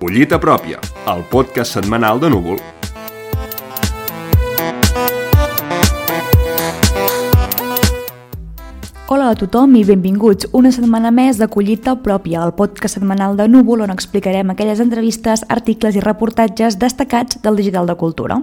Collita pròpia, el podcast setmanal de Núvol. Hola a tothom i benvinguts una setmana més de Collita Pròpia, el podcast setmanal de Núvol on explicarem aquelles entrevistes, articles i reportatges destacats del digital de cultura.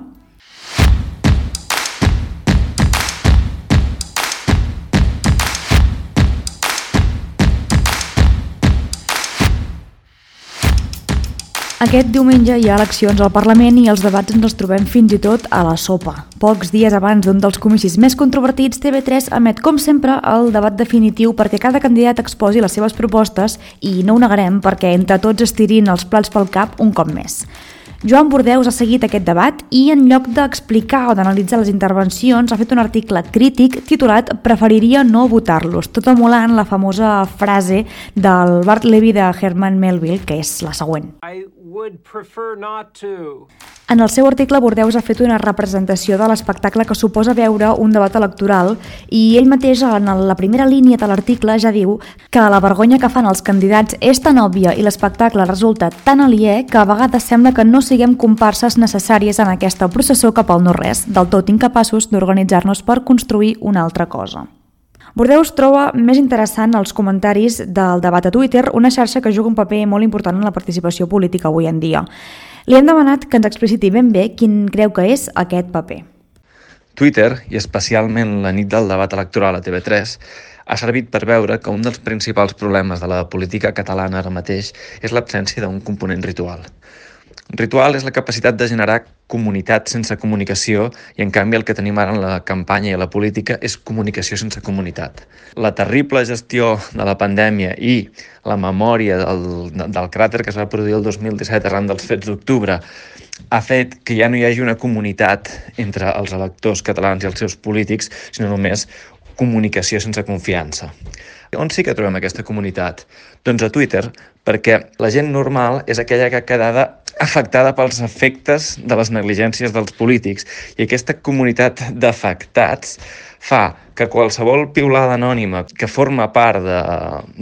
Aquest diumenge hi ha eleccions al Parlament i els debats ens els trobem fins i tot a la sopa. Pocs dies abans d'un dels comicis més controvertits, TV3 emet, com sempre, el debat definitiu perquè cada candidat exposi les seves propostes i no ho negarem perquè entre tots estirin els plats pel cap un cop més. Joan Bordeus ha seguit aquest debat i en lloc d'explicar o d'analitzar les intervencions ha fet un article crític titulat Preferiria no votar-los, tot emulant la famosa frase del Bart Levy de Herman Melville, que és la següent. I would prefer not to. En el seu article, Bordeus ha fet una representació de l'espectacle que suposa veure un debat electoral i ell mateix, en la primera línia de l'article, ja diu que la vergonya que fan els candidats és tan òbvia i l'espectacle resulta tan aliè que a vegades sembla que no siguem comparses necessàries en aquesta processó cap al no-res, del tot incapaços d'organitzar-nos per construir una altra cosa. Bordeus troba més interessant els comentaris del debat a Twitter, una xarxa que juga un paper molt important en la participació política avui en dia. Li hem demanat que ens expliciti ben bé quin creu que és aquest paper. Twitter, i especialment la nit del debat electoral a TV3, ha servit per veure que un dels principals problemes de la política catalana ara mateix és l'absència d'un component ritual. Ritual és la capacitat de generar comunitat sense comunicació i en canvi el que tenim ara en la campanya i la política és comunicació sense comunitat. La terrible gestió de la pandèmia i la memòria del, del cràter que es va produir el 2017 arran dels fets d'octubre ha fet que ja no hi hagi una comunitat entre els electors catalans i els seus polítics, sinó només comunicació sense confiança. On sí que trobem aquesta comunitat? Doncs a Twitter, perquè la gent normal és aquella que ha quedada afectada pels efectes de les negligències dels polítics i aquesta comunitat d'afectats fa que qualsevol piulada anònima que forma part de,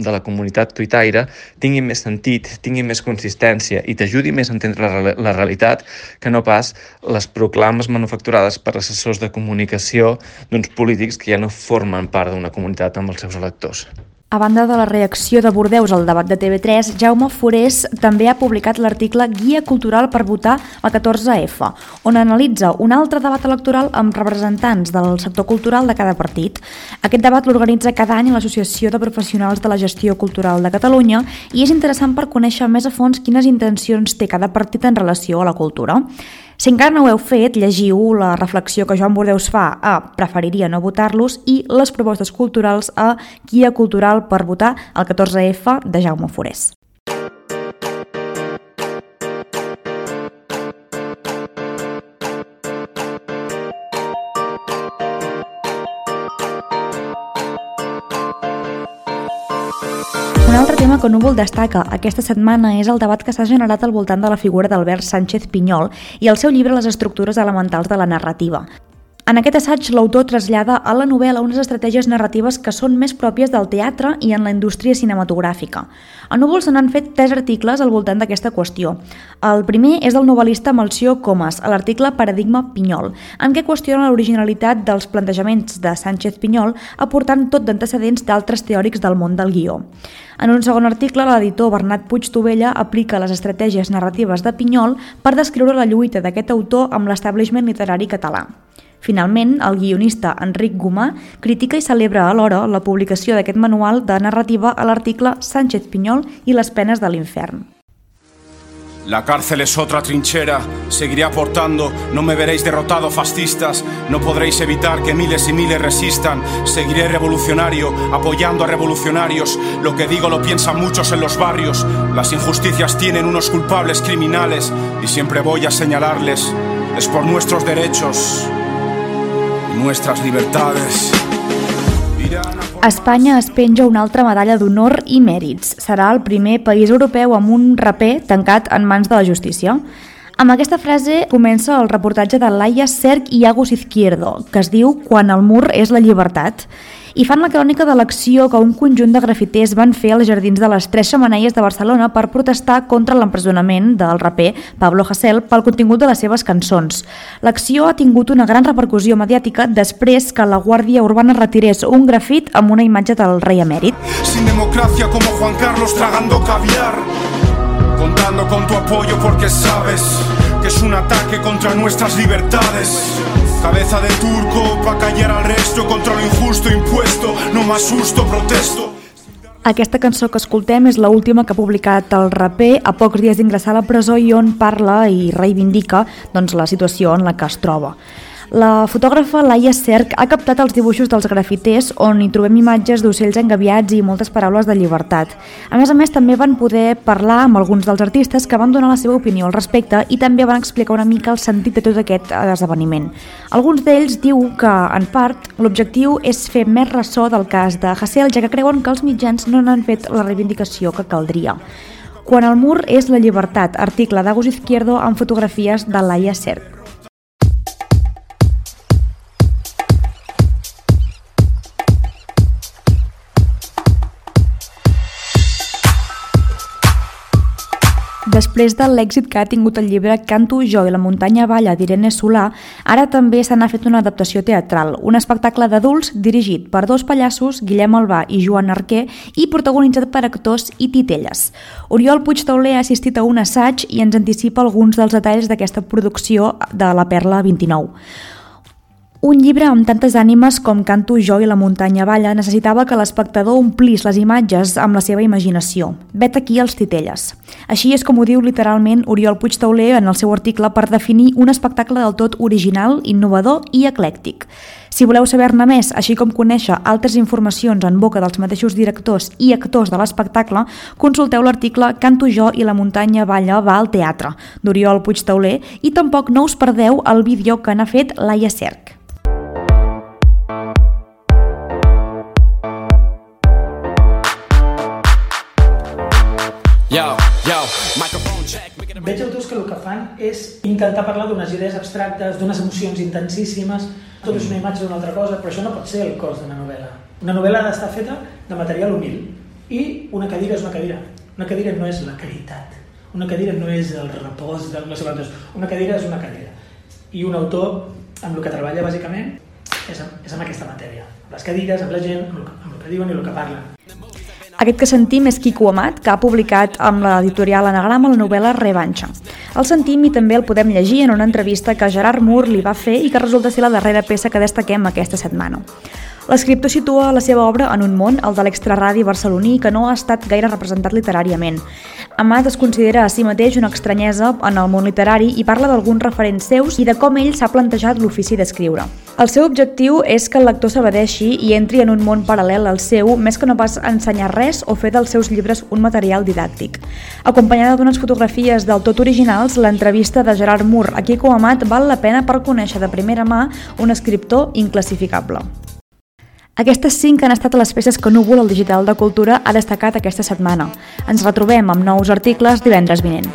de la comunitat tuitaire tingui més sentit, tingui més consistència i t'ajudi més a entendre la, la realitat que no pas les proclames manufacturades per assessors de comunicació d'uns polítics que ja no formen part d'una comunitat amb els seus electors. A banda de la reacció de Bordeus al debat de TV3, Jaume Forés també ha publicat l'article Guia cultural per votar la 14F, on analitza un altre debat electoral amb representants del sector cultural de cada partit. Aquest debat l'organitza cada any l'Associació de Professionals de la Gestió Cultural de Catalunya i és interessant per conèixer més a fons quines intencions té cada partit en relació a la cultura. Si encara no ho heu fet, llegiu la reflexió que Joan Bordeus fa a Preferiria no votar-los i les propostes culturals a Guia Cultural per votar el 14F de Jaume Forés. Un altre tema que Núvol destaca aquesta setmana és el debat que s'ha generat al voltant de la figura d'Albert Sánchez Pinyol i el seu llibre Les estructures elementals de la narrativa. En aquest assaig, l'autor trasllada a la novel·la unes estratègies narratives que són més pròpies del teatre i en la indústria cinematogràfica. A Núvol se n'han fet tres articles al voltant d'aquesta qüestió. El primer és del novel·lista Melció Comas, a l'article Paradigma Pinyol, en què qüestiona l'originalitat dels plantejaments de Sánchez Pinyol, aportant tot d'antecedents d'altres teòrics del món del guió. En un segon article, l'editor Bernat Puig Tovella aplica les estratègies narratives de Pinyol per descriure la lluita d'aquest autor amb l'establishment literari català. Finalment, el guionista Enric Gomà critica i celebra alhora la publicació d'aquest manual de narrativa a l'article Sánchez Pinyol i les penes de l'infern. La cárcel es otra trinchera, seguiré aportando, no me veréis derrotado fascistas, no podréis evitar que miles y miles resistan, seguiré revolucionario, apoyando a revolucionarios, lo que digo lo piensan muchos en los barrios, las injusticias tienen unos culpables criminales. Y siempre voy a señalarles, es por nuestros derechos, nuestras libertades. Espanya es penja una altra medalla d'honor i mèrits. Serà el primer país europeu amb un raper tancat en mans de la justícia. Amb aquesta frase comença el reportatge de Laia Cerc i Agus Izquierdo, que es diu Quan el mur és la llibertat, i fan la crònica de l'acció que un conjunt de grafiters van fer als jardins de les Tres Xamaneies de Barcelona per protestar contra l'empresonament del raper Pablo Hasél pel contingut de les seves cançons. L'acció ha tingut una gran repercussió mediàtica després que la Guàrdia Urbana retirés un grafit amb una imatge del rei emèrit. Sin democracia como Juan Carlos tragando caviar Contando con tu apoyo porque sabes que es un ataque contra nuestras libertades. Cabeza de turco pa' callar al resto contra lo injusto impuesto. No más susto, protesto. Aquesta cançó que escoltem és l'última que ha publicat el raper. A pocs dies d'ingressar a la presó i on parla i reivindica doncs, la situació en la que es troba. La fotògrafa Laia Cerc ha captat els dibuixos dels grafiters on hi trobem imatges d'ocells engaviats i moltes paraules de llibertat. A més a més, també van poder parlar amb alguns dels artistes que van donar la seva opinió al respecte i també van explicar una mica el sentit de tot aquest esdeveniment. Alguns d'ells diu que, en part, l'objectiu és fer més ressò del cas de Hassel, ja que creuen que els mitjans no n'han fet la reivindicació que caldria. Quan el mur és la llibertat, article d'Agos Izquierdo amb fotografies de Laia Cerc. Després de l'èxit que ha tingut el llibre Canto jo i la muntanya balla d'Irene Solà, ara també se n'ha fet una adaptació teatral, un espectacle d'adults dirigit per dos pallassos, Guillem Albà i Joan Arquer, i protagonitzat per actors i titelles. Oriol Puigtauler ha assistit a un assaig i ens anticipa alguns dels detalls d'aquesta producció de la Perla 29. Un llibre amb tantes ànimes com Canto jo i la muntanya balla necessitava que l'espectador omplís les imatges amb la seva imaginació. Vet aquí els titelles. Així és com ho diu literalment Oriol Puigtauler en el seu article per definir un espectacle del tot original, innovador i eclèctic. Si voleu saber-ne més, així com conèixer altres informacions en boca dels mateixos directors i actors de l'espectacle, consulteu l'article Canto jo i la muntanya balla va al teatre, d'Oriol Puigtauler, i tampoc no us perdeu el vídeo que n'ha fet Laia Cerc. Yo, yo, microphone check. Veig autors que el que fan és intentar parlar d'unes idees abstractes, d'unes emocions intensíssimes, tot és una imatge d'una altra cosa, però això no pot ser el cos d'una novel·la. Una novel·la ha d'estar feta de material humil i una cadira és una cadira. Una cadira no és la caritat. Una cadira no és el repòs de sé quantos. Una cadira és una cadira. I un autor amb el que treballa bàsicament és amb, és amb aquesta matèria. Amb les cadires, amb la gent, amb el, amb el que diuen i el que parlen. Aquest que sentim és Quico Amat, que ha publicat amb l'editorial Anagrama la novel·la Revanxa. El sentim i també el podem llegir en una entrevista que Gerard Mur li va fer i que resulta ser la darrera peça que destaquem aquesta setmana. L'escriptor situa la seva obra en un món, el de l'extraradi barceloní, que no ha estat gaire representat literàriament. Amat es considera a si mateix una estranyesa en el món literari i parla d'alguns referents seus i de com ell s'ha plantejat l'ofici d'escriure. El seu objectiu és que el lector s'abadeixi i entri en un món paral·lel al seu, més que no pas ensenyar res o fer dels seus llibres un material didàctic. Acompanyada d'unes fotografies del tot originals, l'entrevista de Gerard Mur a Quico Amat val la pena per conèixer de primera mà un escriptor inclassificable. Aquestes cinc han estat les peces que Núvol, el digital de cultura, ha destacat aquesta setmana. Ens retrobem amb nous articles divendres vinent.